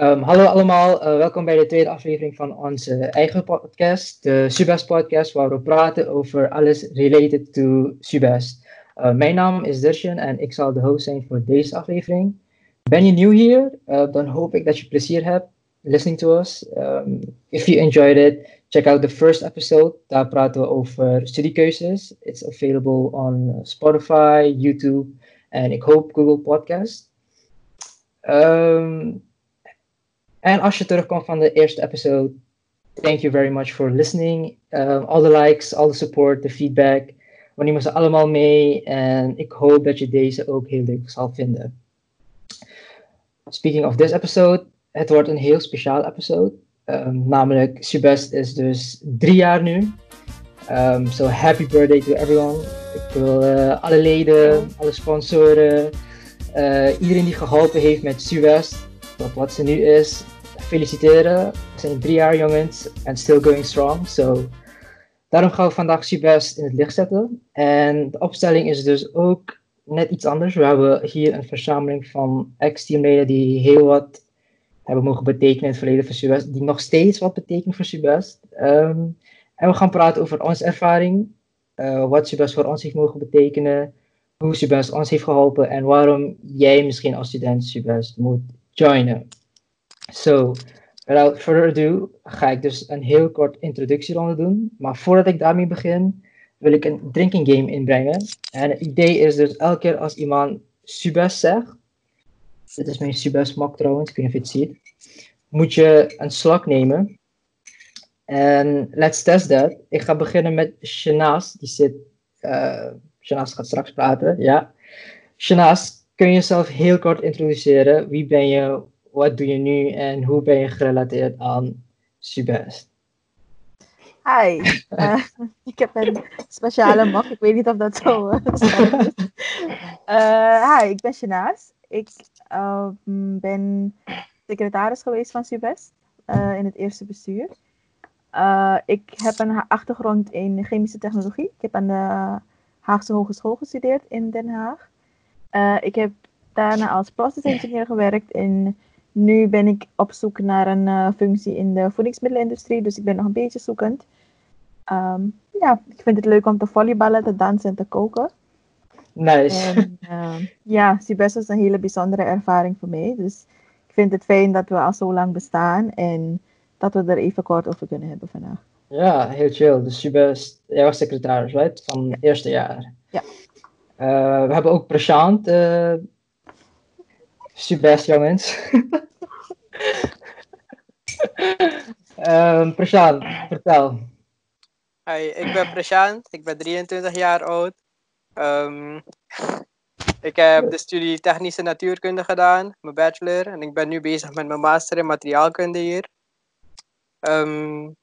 Um, hallo allemaal, uh, welkom bij de tweede aflevering van onze eigen podcast, de Subest Podcast, waar we praten over alles related to Subest. Uh, mijn naam is Dershan en ik zal de host zijn voor deze aflevering. Ben je nieuw hier? Uh, dan hoop ik dat je plezier hebt listening to us. Um, if you enjoyed it, check out the first episode. Daar praten we over studiekeuzes. It's available on Spotify, YouTube en ik hoop Google Podcast. Um, en als je terugkomt van de eerste episode, thank you very much for listening. Um, all the likes, all the support, the feedback. We nemen ze allemaal mee en ik hoop dat je deze ook heel leuk zal vinden. Speaking of this episode, het wordt een heel speciaal episode. Um, namelijk, Subest is dus drie jaar nu. Um, so happy birthday to everyone. Ik wil uh, alle leden, alle sponsoren, uh, iedereen die geholpen heeft met Subest, wat ze nu is, feliciteren. We zijn drie jaar jongens en still going strong. So, daarom gaan we vandaag Subest in het licht zetten. En de opstelling is dus ook net iets anders. We hebben hier een verzameling van ex-teamleden die heel wat hebben mogen betekenen in het verleden voor Subest, die nog steeds wat betekenen voor Subest. Um, en we gaan praten over onze ervaring, uh, wat Subest voor ons heeft mogen betekenen, hoe Subest ons heeft geholpen en waarom jij misschien als student Subest moet joinen. So, without further ado, ga ik dus een heel kort introductieronde doen. Maar voordat ik daarmee begin, wil ik een drinking game inbrengen. En het idee is dus elke keer als iemand Subest zegt, dit is mijn Subest mok trouwens, ik weet niet of je het ziet, moet je een slok nemen. En let's test that. Ik ga beginnen met Shanaz, die zit, uh, gaat straks praten, ja. Shanaz, kun je jezelf heel kort introduceren? Wie ben je, wat doe je nu en hoe ben je gerelateerd aan Subest? Hi, uh, ik heb een speciale mag. Ik weet niet of dat zo uh, is. Uh, hi, ik ben Shanaz. Ik uh, ben secretaris geweest van Subest in het eerste bestuur. Ik heb een achtergrond in chemische technologie. Ik heb aan de Haagse Hogeschool gestudeerd in Den Haag. ik heb daarna als process engineer gewerkt en nu ben ik op zoek naar een functie in de voedingsmiddelenindustrie, dus ik ben nog een beetje zoekend. Um, ja, ik vind het leuk om te volleyballen, te dansen en te koken. Nice. En, uh, ja, Sibes was een hele bijzondere ervaring voor mij. Dus ik vind het fijn dat we al zo lang bestaan en dat we er even kort over kunnen hebben vandaag. Ja, heel chill. Dus Sibes, jij was secretaris, right? Van het eerste jaar. Ja. Uh, we hebben ook Prashant. Uh, Subest, jongens. um, vertel. Hi, ik ben Prashant. Ik ben 23 jaar oud. Um, ik heb de studie technische natuurkunde gedaan, mijn bachelor. En ik ben nu bezig met mijn master in materiaalkunde hier. Um,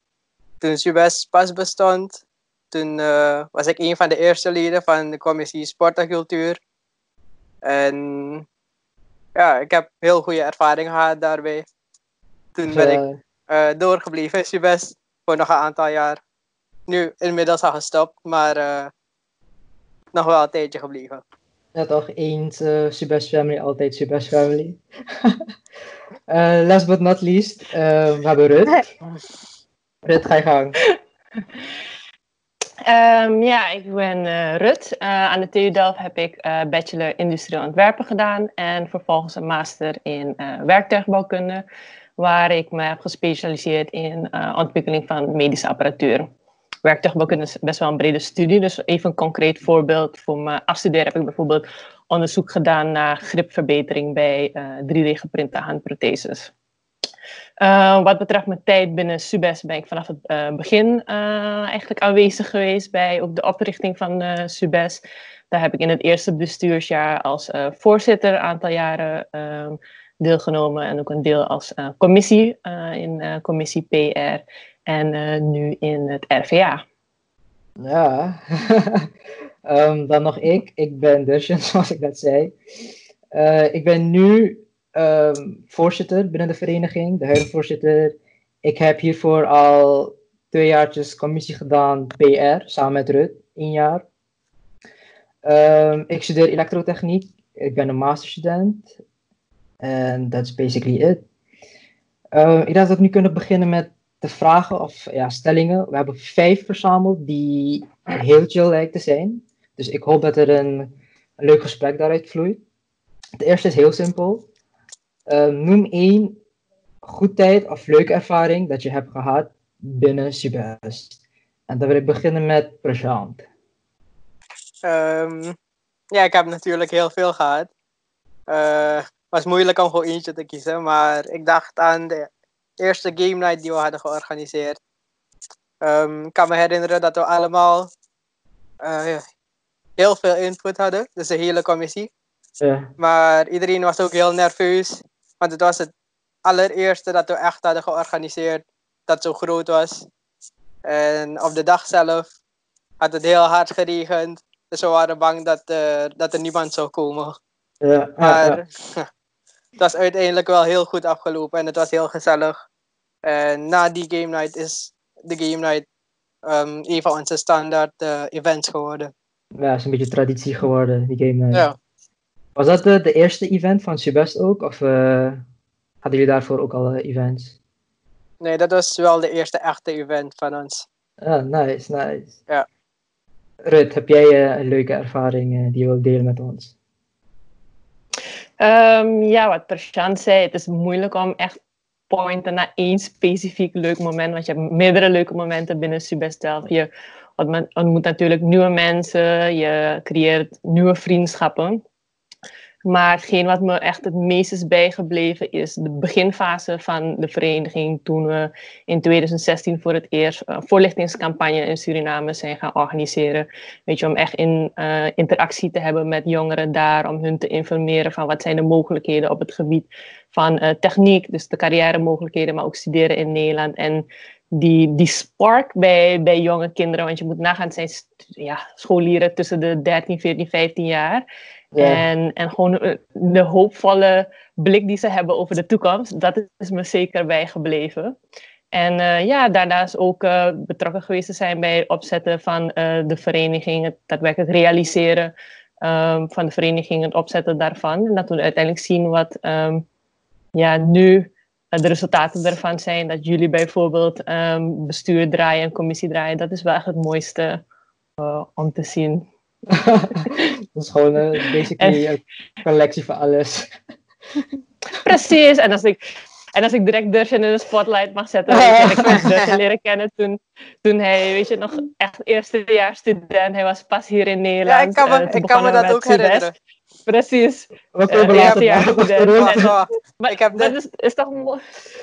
toen Subes pas bestond, toen uh, was ik een van de eerste leden van de commissie Sport en Cultuur. En ja, ik heb heel goede ervaring gehad daarbij. Toen ben ik uh, doorgebleven in Subes voor nog een aantal jaar. Nu inmiddels al gestopt, maar uh, nog wel een tijdje gebleven. Ja, toch eens uh, Subest Family, altijd Subest Family. uh, last but not least, uh, we hebben Rut. Rut, ga je gang. Um, ja, ik ben uh, Rut. aan de TU Delft heb ik bachelor industrieel ontwerpen gedaan en vervolgens een master in werktuigbouwkunde, waar ik me heb gespecialiseerd in ontwikkeling van medische apparatuur werktuigbouwkunde is best wel een brede studie. Dus even een concreet voorbeeld. Voor mijn afstuderen heb ik bijvoorbeeld onderzoek gedaan naar gripverbetering bij uh, 3D-geprinte handprotheses. Uh, wat betreft mijn tijd binnen Subes ben ik vanaf het uh, begin uh, eigenlijk aanwezig geweest bij ook de oprichting van Subes. Daar heb ik in het eerste bestuursjaar als voorzitter een aantal jaren ehm, deelgenomen en ook een deel als commissie in commissie PR en nu in het RVA. Ja, um, dan nog ik. Ik ben Dushan, zoals ik net zei. Ik ben nu um, voorzitter binnen de vereniging, de huidige voorzitter. Ik heb hiervoor al twee jaartjes commissie gedaan, PR, samen met Rut, één jaar. Um, ik studeer elektrotechniek. Ik ben een masterstudent. En that's basically it. Uh, ik dacht dat we nu kunnen beginnen met de vragen of ja, stellingen. We hebben vijf verzameld die heel chill lijken te zijn. Dus ik hoop dat er een, een leuk gesprek daaruit vloeit. De eerste is heel simpel. Uh, noem één goed tijd of leuke ervaring dat je hebt gehad binnen Subest. En dan wil ik beginnen met Prashant. Um, ja, ik heb natuurlijk heel veel gehad. Uh, het was moeilijk om gewoon eentje te kiezen, maar ik dacht aan de eerste game night die we hadden georganiseerd. Um, ik kan me herinneren dat we allemaal uh, heel veel input hadden, dus de hele commissie. Ja. Maar iedereen was ook heel nerveus, want het was het allereerste dat we echt hadden georganiseerd dat zo groot was. En op de dag zelf had het heel hard geregend, dus we waren bang dat, uh, dat er niemand zou komen. Ja, Maar ja, het was uiteindelijk wel heel goed afgelopen en het was heel gezellig. En na die game night is de game night um, een van onze standaard uh, events geworden. ja, het is een beetje traditie geworden, die game night. Ja. Was dat de, de eerste event van Subest ook? Of eh, hadden jullie daarvoor ook al eh, events? Nee, dat was wel de eerste echte event van ons. Ah, nice, nice. Ja. Rut, heb jij eh, een leuke ervaring die je wilt delen met ons? Ehm, ja, wat Prashant zei, het is moeilijk om echt pointen naar één specifiek leuk moment, want je hebt meerdere leuke momenten binnen Subestel. Je ontmo- ontmoet natuurlijk nieuwe mensen, je creëert nieuwe vriendschappen. Maar hetgeen wat me echt het meest is bijgebleven is de beginfase van de vereniging toen we in 2016 voor het eerst een voorlichtingscampagne in Suriname zijn gaan organiseren. Weet je, om echt in eh, interactie te hebben met jongeren daar, om hun te informeren van wat zijn de mogelijkheden op het gebied van eh, techniek, dus de carrière mogelijkheden, maar ook studeren in Nederland. En die, die spark bij, bij jonge kinderen, want je moet nagaan, het zijn ja, scholieren tussen de 13, 14, 15 jaar. En, en gewoon eh, de hoopvolle blik die ze hebben over de toekomst, dat is me zeker bijgebleven. En eh, ja, daarnaast ook eh, betrokken geweest te zijn bij het opzetten van de vereniging, het daadwerkelijk realiseren ehm, van de vereniging, het opzetten daarvan. En dat we uiteindelijk zien wat ehm, ja, nu de resultaten ervan zijn. Dat jullie bijvoorbeeld ehm, bestuur draaien en commissie draaien, dat is wel echt het mooiste om te zien. dat is gewoon eh, basically een collectie van alles. Precies, en als ik, en als ik direct Dursen in de spotlight mag zetten, en ik heb Dursen leren kennen toen, toen hij, weet je, nog echt eerstejaars student, hij was pas hier in Nederland. Ja, ik kan me, eh, ik kan me dat ook herinneren. Precies. Eh, nog goed, hè. terug. Dat was- Maar Ik heb dat net- is, is, toch mooi,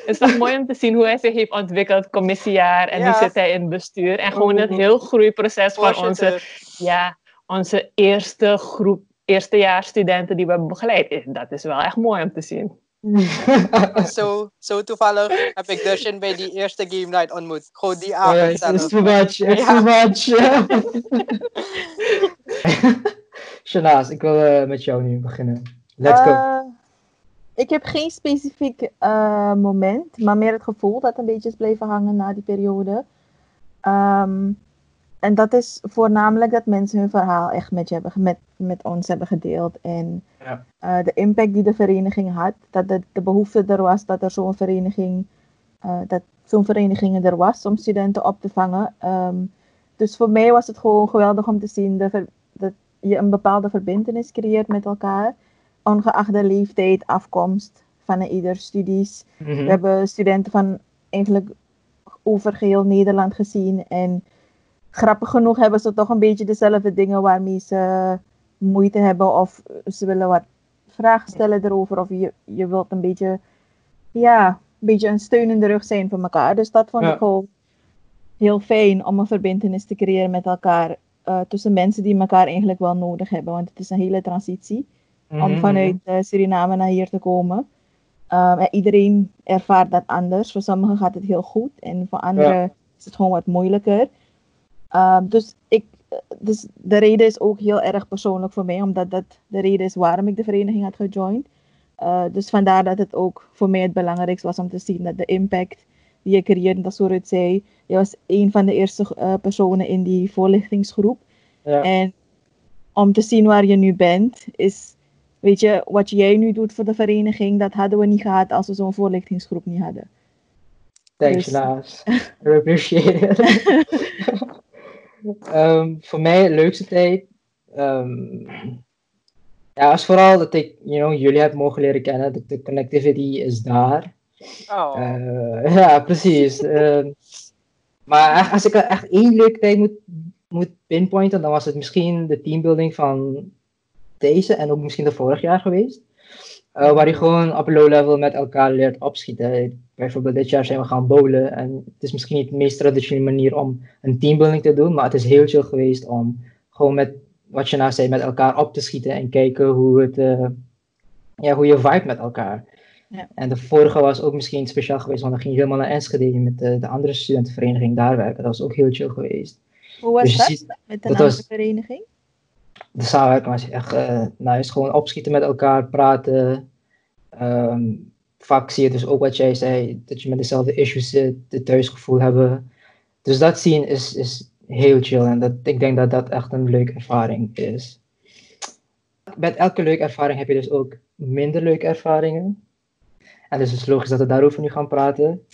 is toch mooi om te zien hoe hij zich heeft ontwikkeld, commissiejaar, en nu zit hij in het bestuur. En gewoon het heel groeiproces van onze, ja, onze eerste groep, eerstejaarsstudenten die we hebben begeleid. Dat is wel echt mooi om te zien. Zo, zo toevallig heb ik Dushin bij die eerste game night ontmoet. Gewoon die Oh, avond it's, zelf. it's too much, it's Ja. too much. Shanaas, ik wil eh, met jou nu beginnen. Let's go. Eh, ik heb geen specifiek eh, moment, maar meer het gevoel dat een beetje is blijven hangen na die periode. Ehm, en dat is voornamelijk dat mensen hun verhaal echt met, je hebben, met, met ons hebben gedeeld. En Ja. eh, de impact die de vereniging had, dat de, de behoefte er was dat er zo'n vereniging, eh, dat zo'n vereniging er was om studenten op te vangen. Ehm, dus voor mij was het gewoon geweldig om te zien de dat je een bepaalde verbindenis creëert met elkaar ongeacht de leeftijd, afkomst van ieder studies. Mhm. We hebben studenten van eigenlijk over geheel Nederland gezien. En grappig genoeg hebben ze toch een beetje dezelfde dingen waarmee ze moeite hebben. Of ze willen wat vragen stellen erover. Of je, je wilt een beetje, ja, een beetje een steun in de rug zijn voor elkaar. Dus dat vond Ja. ik gewoon heel fijn om een verbindenis te creëren met elkaar. eh, tussen mensen die elkaar eigenlijk wel nodig hebben. Want het is een hele transitie om Mhm, vanuit eh, Suriname naar hier te komen. Um, en iedereen ervaart dat anders. Voor sommigen gaat het heel goed en voor anderen is het gewoon wat moeilijker. Um, dus, ik, eh, dus de reden is ook heel erg persoonlijk voor mij, omdat dat de reden is waarom ik de vereniging had gejoind. Uh, dus vandaar dat het ook voor mij het belangrijkste was om te zien dat de impact die je creëert, dat zoals het zei, je was een van de eerste uh, personen in die voorlichtingsgroep. Ja. En om te zien waar je nu bent, is weet je, wat jij nu doet voor de vereniging, dat hadden we niet gehad als we zo'n voorlichtingsgroep niet hadden. Thanks, Dus- Naas. I appreciate it. Ehm, voor mij leukste tijd. ehm, ja, is vooral dat ik you know, jullie heb mogen leren kennen. De, de connectivity is daar. Oh, Eh, ja, precies. Ehm, maar als ik echt één leuke tijd moet, moet pinpointen, dan was het misschien de teambuilding van deze en ook misschien de vorig jaar geweest. Eh, waar je gewoon op low level met elkaar leert opschieten. Bijvoorbeeld dit jaar zijn we gaan bowlen. En het is misschien niet de meest traditionele manier om een teambuilding te doen. Maar het is heel chill geweest om gewoon met, wat je nou zei, met elkaar op te schieten. En kijken hoe, het, eh, ja, hoe je vibe met elkaar. Ja. En de vorige was ook misschien speciaal geweest. Want dan ging je helemaal naar Enschede met de, de andere studentenvereniging daar werken. Dat was ook heel chill geweest. Hoe was Dus dat ziet- met dat andere was- vereniging? De samenwerking was echt eh nice. Gewoon opschieten met elkaar, praten. Ehm, vaak zie je dus ook wat jij zei, dat je met dezelfde issues zit, het thuisgevoel hebben. Dus dat zien is, is heel chill en dat, ik denk dat dat echt een leuke ervaring is. Met elke leuke ervaring heb je dus ook minder leuke ervaringen. En dus het is logisch dat we daarover nu gaan praten.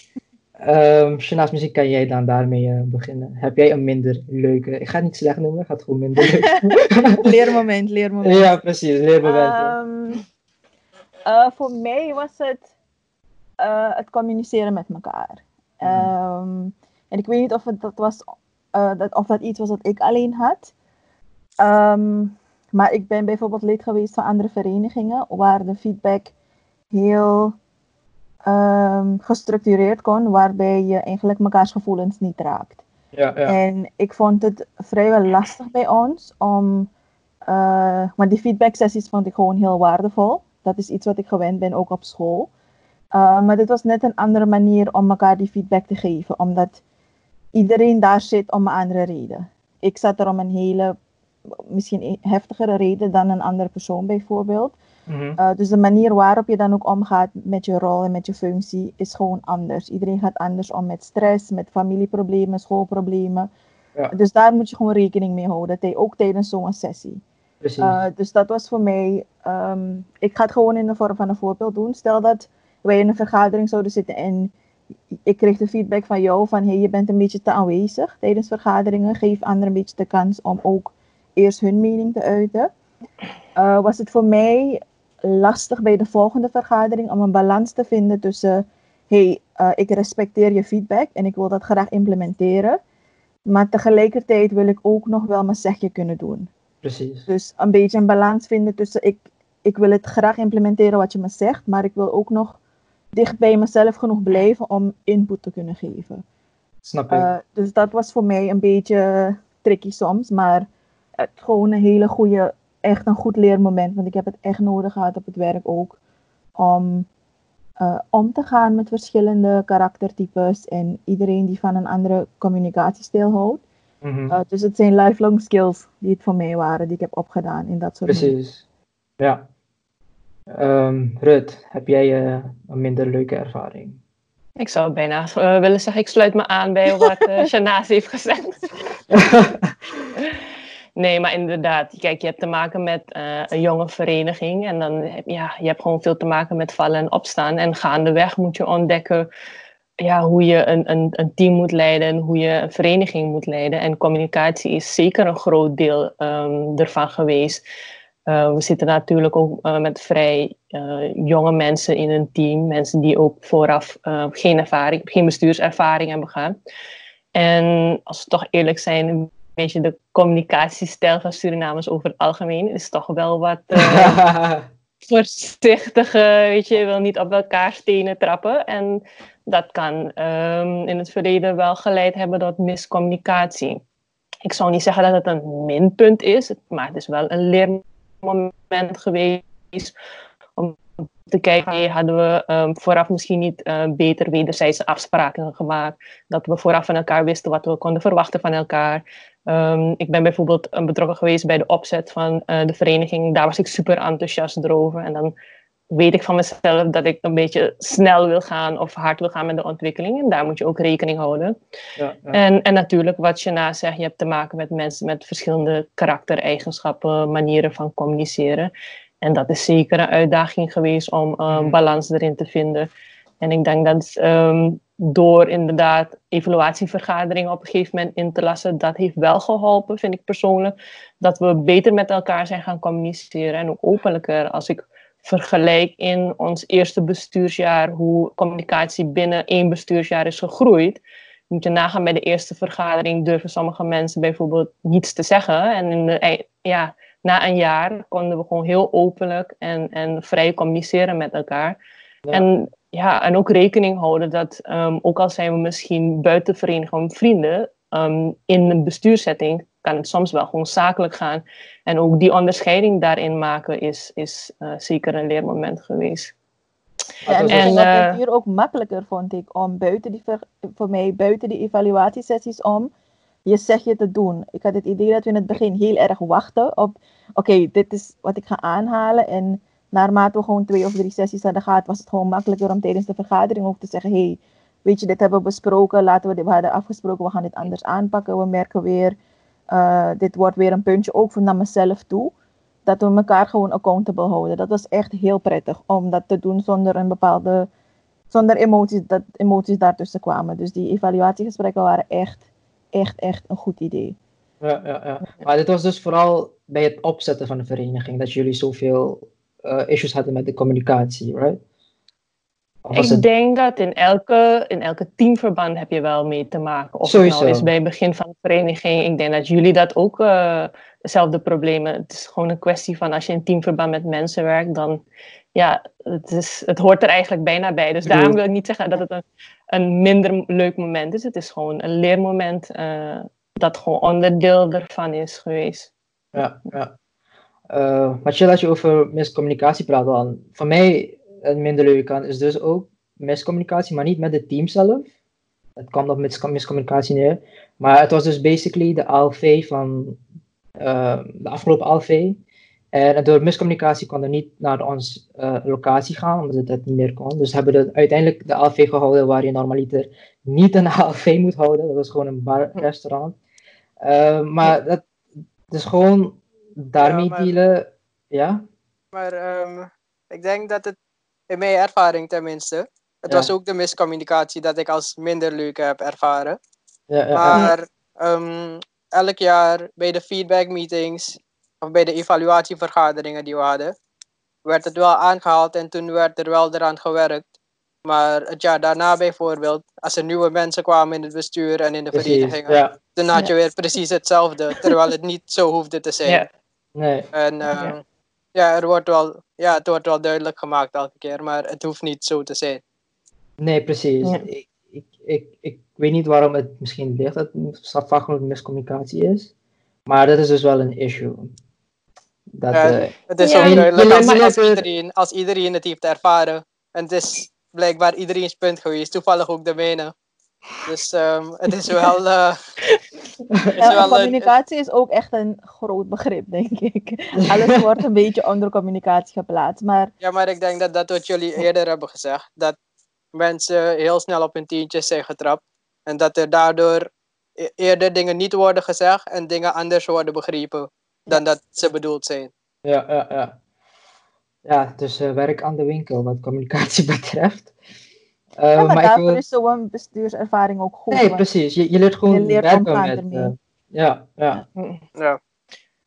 Shanaas, misschien kan jij dan daarmee eh, beginnen. Heb jij een minder leuke, ik ga het niet slecht noemen, ik ga het gewoon minder leuk. Leermoment, leermoment. Ja, precies, leermomenten. Ehm, eh, voor mij was het eh, het communiceren met elkaar. Ehm, en ik weet niet of het, dat was, dat, of dat iets was dat ik alleen had. Maar ik ben bijvoorbeeld lid geweest van andere verenigingen waar de feedback heel ehm, gestructureerd kon, waarbij je eigenlijk mekaars gevoelens niet raakt. ja, ja. En ik vond het vrijwel lastig bij ons om. eh, maar die feedback sessies vond ik gewoon heel waardevol. Dat is iets wat ik gewend ben, ook op school. Eh, maar dit was net een andere manier om elkaar die feedback te geven, omdat iedereen daar zit om een andere reden. Ik zat er om een hele, misschien een heftigere reden dan een andere persoon bijvoorbeeld. Mhm. Uh, dus de manier waarop je dan ook omgaat met je rol en met je functie is gewoon anders. Iedereen gaat anders om met stress, met familieproblemen, schoolproblemen. Ja. Dus daar moet je gewoon rekening mee houden, ook tijdens zo'n sessie. Precies. Uh, dus dat was voor mij, ehm, ik ga het gewoon in de vorm van een voorbeeld doen. Stel dat wij in een vergadering zouden zitten en ik kreeg de feedback van jou van hey, je bent een beetje te aanwezig tijdens vergaderingen. Geef anderen een beetje de kans om ook eerst hun mening te uiten. Uh, was het voor mij lastig bij de volgende vergadering om een balans te vinden tussen hey, uh, ik respecteer je feedback en ik wil dat graag implementeren. Maar tegelijkertijd wil ik ook nog wel mijn zegje kunnen doen. Precies. Dus een beetje een balans vinden tussen ik, ik wil het graag implementeren wat je me zegt, maar ik wil ook nog dicht bij mezelf genoeg blijven om input te kunnen geven. Snap ik. Uh, dus dat was voor mij een beetje tricky soms, maar het gewoon een hele goede, echt een goed leermoment. Want ik heb het echt nodig gehad op het werk ook. Om uh, om te gaan met verschillende karaktertypes en iedereen die van een andere communicatiestijl houdt. Mhm. Uh, dus het zijn lifelong skills die het voor mij waren, die ik heb opgedaan in dat soort Precies. Ja. Um, Rut, heb jij uh, een minder leuke ervaring? Ik zou bijna uh, willen zeggen, ik sluit me aan bij wat uh, heeft gezegd. nee, maar inderdaad, kijk, je hebt te maken met uh, een jonge vereniging en dan heb ja, je hebt gewoon veel te maken met vallen en opstaan. En gaandeweg moet je ontdekken ja, hoe je een, een, een team moet leiden en hoe je een vereniging moet leiden. En communicatie is zeker een groot deel um, ervan geweest. Uh, we zitten natuurlijk ook uh, met vrij jonge mensen in een team. Mensen die ook vooraf geen ervaring, geen bestuurservaring hebben gehad. En als we toch eerlijk zijn, beetje de communicatiestijl van Surinamers over het algemeen is toch wel wat voorzichtige, weet je, je wil niet op elkaar stenen trappen. En dat kan um, in het verleden wel geleid hebben tot miscommunicatie. Ik zou niet zeggen dat het een minpunt is, maar het is wel een leermoment geweest om te kijken, hey, hadden we um, vooraf misschien niet uh, beter wederzijdse afspraken gemaakt, dat we vooraf van elkaar wisten wat we konden verwachten van elkaar. Um, ik ben bijvoorbeeld betrokken geweest bij de opzet van uh, de vereniging, daar was ik super enthousiast over en dan weet ik van mezelf dat ik een beetje snel wil gaan of hard wil gaan met de ontwikkeling. En daar moet je ook rekening houden. Ja, ja. En, en natuurlijk, wat je na zegt, je hebt te maken met mensen met verschillende karaktereigenschappen, manieren van communiceren. en dat is zeker een uitdaging geweest om een Mhm. balans erin te vinden. En ik denk dat ehm, door inderdaad evaluatievergaderingen op een gegeven moment in te lassen, dat heeft wel geholpen, vind ik persoonlijk. Dat we beter met elkaar zijn gaan communiceren en ook openlijker. Als ik vergelijk in ons eerste bestuursjaar hoe communicatie binnen één bestuursjaar is gegroeid. Moet je nagaan bij de eerste vergadering durven sommige mensen bijvoorbeeld niets te zeggen. En in de, ei- ja, na een jaar konden we gewoon heel openlijk en, en vrij communiceren met elkaar. Ja. En, ja, en ook rekening houden dat, ehm, ook al zijn we misschien buiten vereniging vrienden, ehm, in een bestuurssetting kan het soms wel gewoon zakelijk gaan. En ook die onderscheiding daarin maken is, is eh, zeker een leermoment geweest. Ja, en, En, ging op eh, ook makkelijker, vond ik, om buiten die, ver- voor mij, buiten die evaluatiesessies om je zegje te doen. Ik had het idee dat we in het begin heel erg wachten op, oké, dit is wat ik ga aanhalen. En naarmate we gewoon twee of drie sessies hadden gehad, was het gewoon makkelijker om tijdens de vergadering ook te zeggen, hey, weet je, dit hebben we besproken, laten we dit, we hadden afgesproken, we gaan dit anders aanpakken. We merken weer, eh, dit wordt weer een puntje ook naar mezelf toe dat we elkaar gewoon accountable houden. Dat was echt heel prettig om dat te doen zonder een bepaalde, zonder emoties, dat emoties daartussen kwamen. Dus die evaluatiegesprekken waren echt, echt, echt een goed idee. Ja, ja, ja. Maar dit was dus vooral bij het opzetten van de vereniging dat jullie zoveel eh, issues hadden met de communicatie, right? Ik het... denk dat in elke, in elke teamverband heb je wel mee te maken. Of Sowieso. nou is bij het begin van de vereniging. Ik denk dat jullie dat ook eh, dezelfde problemen. Het is gewoon een kwestie van als je in teamverband met mensen werkt, dan ja, het, is, het hoort er eigenlijk bijna bij. Dus daarom wil ik niet zeggen dat het een, een minder leuk moment is. Het is gewoon een leermoment eh, dat gewoon onderdeel ervan is geweest. Ja, ja. Eh, maar chill als je over miscommunicatie praat dan. Voor mij een minder leuke kant is dus ook miscommunicatie, maar niet met het team zelf. Het kwam op mis- miscommunicatie neer. Maar het was dus basically de ALV van eh, de afgelopen ALV. En door miscommunicatie kon er niet naar onze eh, locatie gaan, omdat het dat niet meer kon. Dus hebben we uiteindelijk de ALV gehouden waar je normaliter niet een ALV moet houden. Dat was gewoon een bar, restaurant. Maar dat, is gewoon daarmee Ja, maar- dealen. Ja? Maar ehm, ik denk dat het, in mijn ervaring tenminste, het Ja. was ook de miscommunicatie dat ik als minder leuk heb ervaren. Ja. Maar ehm, elk jaar bij de feedback meetings of bij de evaluatievergaderingen die we hadden, werd het wel aangehaald en toen werd er wel eraan gewerkt. Maar het jaar daarna bijvoorbeeld, als er nieuwe mensen kwamen in het bestuur en in de verenigingen, ja. dan had je weer precies hetzelfde, terwijl het niet zo hoefde te zijn. Ja. Nee. En ehm, ja. er wordt wel, ja, het wordt wel duidelijk gemaakt elke keer, maar het hoeft niet zo te zijn. Nee, precies. Ja. Ik, ik, ik, ik weet niet waarom het misschien ligt dat het vaak gewoon miscommunicatie is. Maar dat is dus wel een issue. Dat, Ja, eh, Het is Ja. ook duidelijk als, iedereen, als iedereen het heeft ervaren. En het is blijkbaar iedereen's punt geweest, toevallig ook de mijne. Dus ehm, het is wel. eh, communicatie is ook echt een groot begrip, denk ik. Alles wordt een beetje onder communicatie geplaatst. Maar ja, maar ik denk dat dat wat jullie eerder hebben gezegd. Dat mensen heel snel op hun tientjes zijn getrapt. En dat er daardoor e- eerder dingen niet worden gezegd en dingen anders worden begrepen dan dat ze bedoeld zijn. ja, ja, ja. Ja, dus eh, werk aan de winkel wat communicatie betreft. Eh, ja, maar ik daarvoor wil- is zo'n bestuurservaring ook goed. Nee, precies. Je, je leert gewoon Je leert omgaan met... ermee. eh, ja, ja. Ja.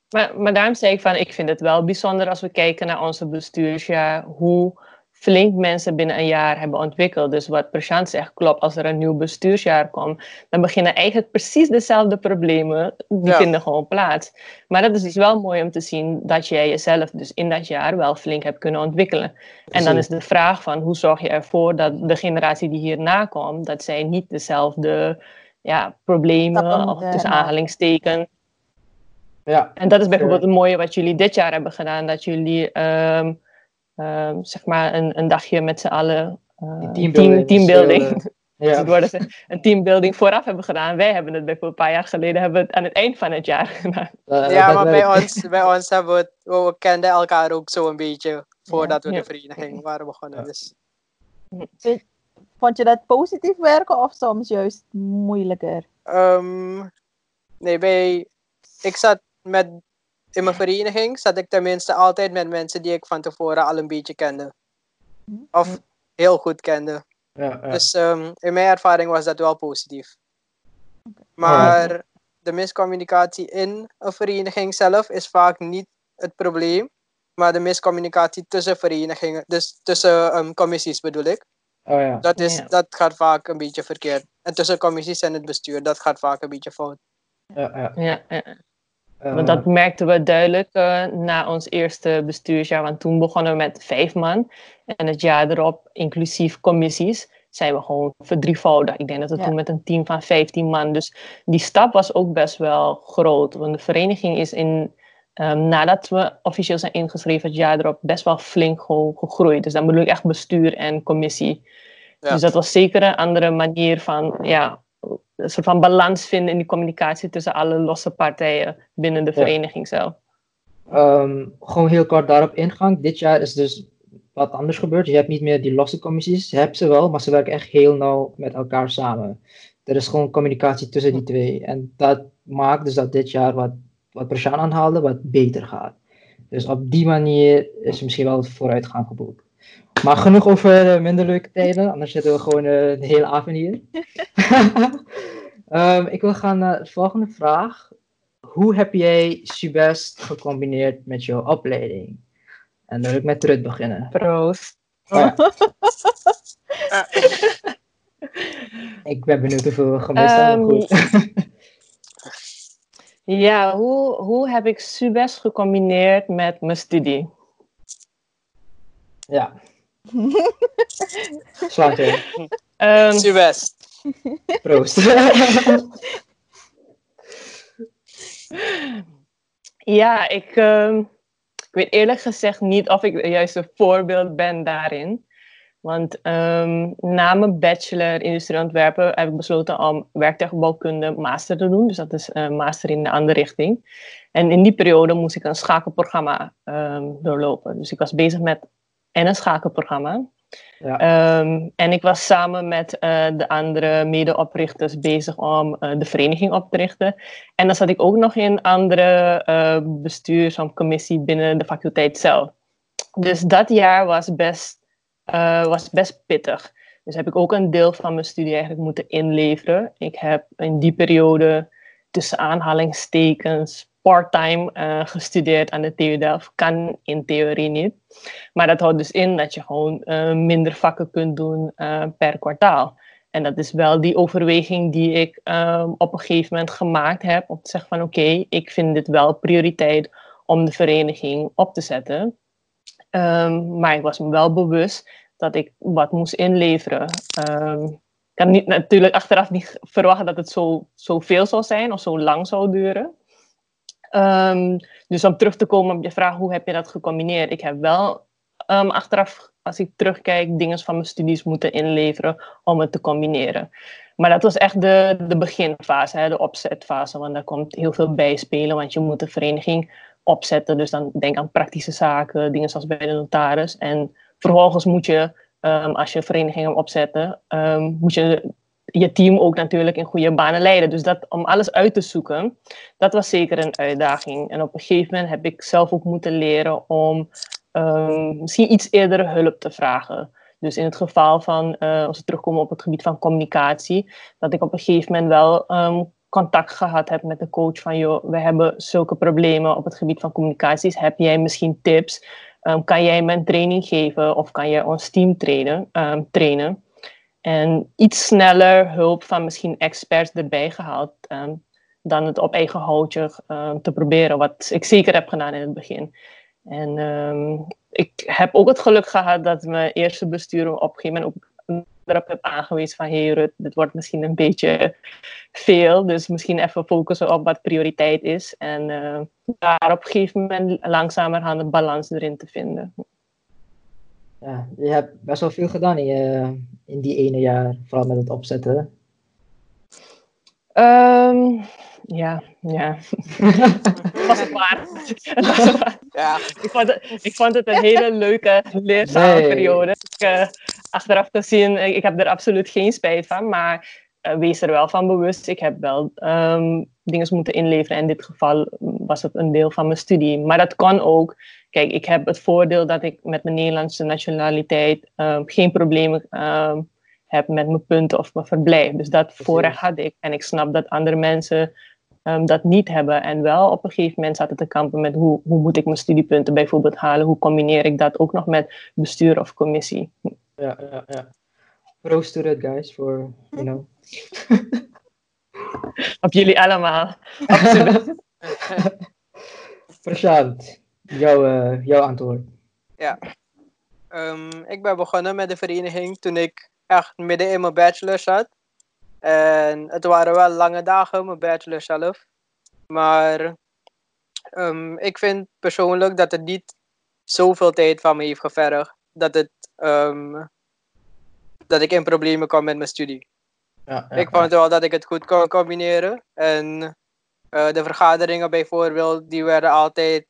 Maar, maar daarom zei ik van, ik vind het wel bijzonder als we kijken naar onze bestuursjaar, hoe flink mensen binnen een jaar hebben ontwikkeld. Dus wat Prashant zegt klopt, als er een nieuw bestuursjaar komt, dan beginnen eigenlijk precies dezelfde problemen, die Ja. vinden gewoon plaats. Maar dat is dus wel mooi om te zien dat jij jezelf dus in dat jaar wel flink hebt kunnen ontwikkelen. En dan is de vraag van, hoe zorg je ervoor dat de generatie die hierna komt, dat zij niet dezelfde ja, problemen, of tussen aanhalingstekens, Ja, en dat is bijvoorbeeld het mooie wat jullie dit jaar hebben gedaan. Dat jullie ehm, ehm, zeg maar een, een dagje met z'n allen eh, Die team, teambuilding. teambuilding. Dus, Dus ja. is een teambuilding vooraf hebben gedaan. Wij hebben het bijvoorbeeld een paar jaar geleden hebben we het aan het eind van het jaar gedaan. Ja, maar bij ons, bij ons hebben we het, we kenden elkaar ook zo een beetje voordat we Ja. de vereniging waren begonnen. Dus. Vond je dat positief werken of soms juist moeilijker? Ehm, nee, bij, ik zat met, in mijn vereniging zat ik tenminste altijd met mensen die ik van tevoren al een beetje kende. Of heel goed kende. Ja, ja. Dus ehm, in mijn ervaring was dat wel positief. Maar de miscommunicatie in een vereniging zelf is vaak niet het probleem. Maar de miscommunicatie tussen verenigingen, dus tussen ehm, commissies bedoel ik. oh ja. Dat, is, Ja. dat gaat vaak een beetje verkeerd. En tussen commissies en het bestuur, dat gaat vaak een beetje fout. ja, ja. Ja, ja. Want dat merkten we duidelijk eh, na ons eerste bestuursjaar. Want toen begonnen we met vijf man. En het jaar erop, inclusief commissies, zijn we gewoon verdrievoudigd. Ik denk dat we Ja. toen met een team van 15 man. Dus die stap was ook best wel groot. Want de vereniging is in, ehm, nadat we officieel zijn ingeschreven het jaar erop, best wel flink gewoon gegroeid. Dus dan bedoel ik echt bestuur en commissie. Ja. Dus dat was zeker een andere manier van, ja, een soort van balans vinden in die communicatie tussen alle losse partijen binnen de Ja. vereniging zelf. Ehm, gewoon heel kort daarop ingang. Dit jaar is dus wat anders gebeurd. Je hebt niet meer die losse commissies. Je hebt ze wel, maar ze werken echt heel nauw met elkaar samen. Er is gewoon communicatie tussen die twee. En dat maakt dus dat dit jaar wat, wat Prashan aanhaalde, wat beter gaat. Dus op die manier is er misschien wel vooruitgang geboekt. Maar genoeg over eh, minder leuke tijden, anders zitten we gewoon eh, de hele avond hier. Ehm, ik wil gaan naar de volgende vraag hoe heb jij Subest gecombineerd met jouw opleiding? En dan wil ik met Rut beginnen. Proost. Oh ja. ik ben benieuwd hoeveel we gemist hebben. Ehm, Goed. Ja, hoe, hoe heb ik Subes gecombineerd met mijn studie? ja. Hè? Ehm, Suwest. Proost. ja, ik, ehm, ik weet eerlijk gezegd niet of ik het juiste voorbeeld ben daarin. Want ehm, na mijn bachelor industrieel ontwerpen heb ik besloten om werktuigbouwkunde master te doen. Dus dat is een master in de andere richting. En in die periode moest ik een schakelprogramma ehm, doorlopen. Dus ik was bezig met en een schakelprogramma. Ja. Ehm, en ik was samen met eh, de andere medeoprichters bezig om eh, de vereniging op te richten. En dan zat ik ook nog in andere uh, bestuurs- of commissie binnen de faculteit zelf. Dus dat jaar was best, was best pittig. Dus heb ik ook een deel van mijn studie eigenlijk moeten inleveren. Ik heb in die periode tussen aanhalingstekens part-time uh, gestudeerd aan de TU Delft. Kan in theorie niet. Maar dat houdt dus in dat je gewoon uh, minder vakken kunt doen uh, per kwartaal. En dat is wel die overweging die ik um, op een gegeven moment gemaakt heb. Om te zeggen van oké, ik vind dit wel prioriteit om de vereniging op te zetten. Um, maar ik was me wel bewust dat ik wat moest inleveren. Um, ik had niet, natuurlijk achteraf niet verwacht dat het zo, zo veel zou zijn of zo lang zou duren. Um, dus om terug te komen op je vraag, hoe heb je dat gecombineerd? Ik heb wel um, achteraf, als ik terugkijk, dingen van mijn studies moeten inleveren om het te combineren. Maar dat was echt de, de beginfase, hè, de opzetfase, want daar komt heel veel bij spelen, want je moet de vereniging opzetten. Dus dan denk aan praktische zaken, dingen zoals bij de notaris. En vervolgens moet je, um, als je verenigingen opzetten, moet je je team ook natuurlijk in goede banen leiden. Dus dat, om alles uit te zoeken, dat was zeker een uitdaging. En op een gegeven moment heb ik zelf ook moeten leren om um, misschien iets eerder hulp te vragen. Dus in het geval van, uh, als we terugkomen op het gebied van communicatie, dat ik op een gegeven moment wel um, contact gehad heb met de coach van, joh, we hebben zulke problemen op het gebied van communicaties. Heb jij misschien tips? Um, kan jij een training geven of kan jij ons team trainen? trainen? En iets sneller hulp van misschien experts erbij gehaald um, dan het op eigen houtje um, te proberen, wat ik zeker heb gedaan in het begin. En um, ik heb ook het geluk gehad dat mijn eerste bestuur op een gegeven moment erop heb aangewezen van hey Rut, dit wordt misschien een beetje veel, dus misschien even focussen op wat prioriteit is en uh, daar op een gegeven moment langzamerhand een balans erin te vinden. Ja, je hebt best wel veel gedaan in, je, in die ene jaar, vooral met het opzetten. Um, ja, ja. was het waar. ja. ik, vond het, ik vond het een hele leuke, leerzame nee. periode. Ik, uh, achteraf te zien, ik heb er absoluut geen spijt van, maar wees er wel van bewust. Ik heb wel um, dingen moeten inleveren. In dit geval was het een deel van mijn studie. Maar dat kan ook. Kijk, ik heb het voordeel dat ik met mijn Nederlandse nationaliteit um, geen problemen um, heb met mijn punten of mijn verblijf. Dus dat voorrecht had ik. En ik snap dat andere mensen dat niet hebben. En wel op een gegeven moment zaten te kampen met hoe, hoe moet ik mijn studiepunten bijvoorbeeld halen. Hoe combineer ik dat ook nog met bestuur of commissie. Ja, ja, ja. Proost to that, guys, for, you know. Op jullie allemaal. Absoluut. Prashant, jouw, uh, jouw antwoord. Ja. Um, ik ben begonnen met de vereniging toen ik echt midden in mijn bachelor zat. En het waren wel lange dagen, mijn bachelor zelf. Maar um, ik vind persoonlijk dat het niet zoveel tijd van me heeft gevergd. Dat, het, um, dat ik in problemen kwam met mijn studie. Ja, ik vond wel dat ik het goed kon combineren. En uh, de vergaderingen bijvoorbeeld, die werden altijd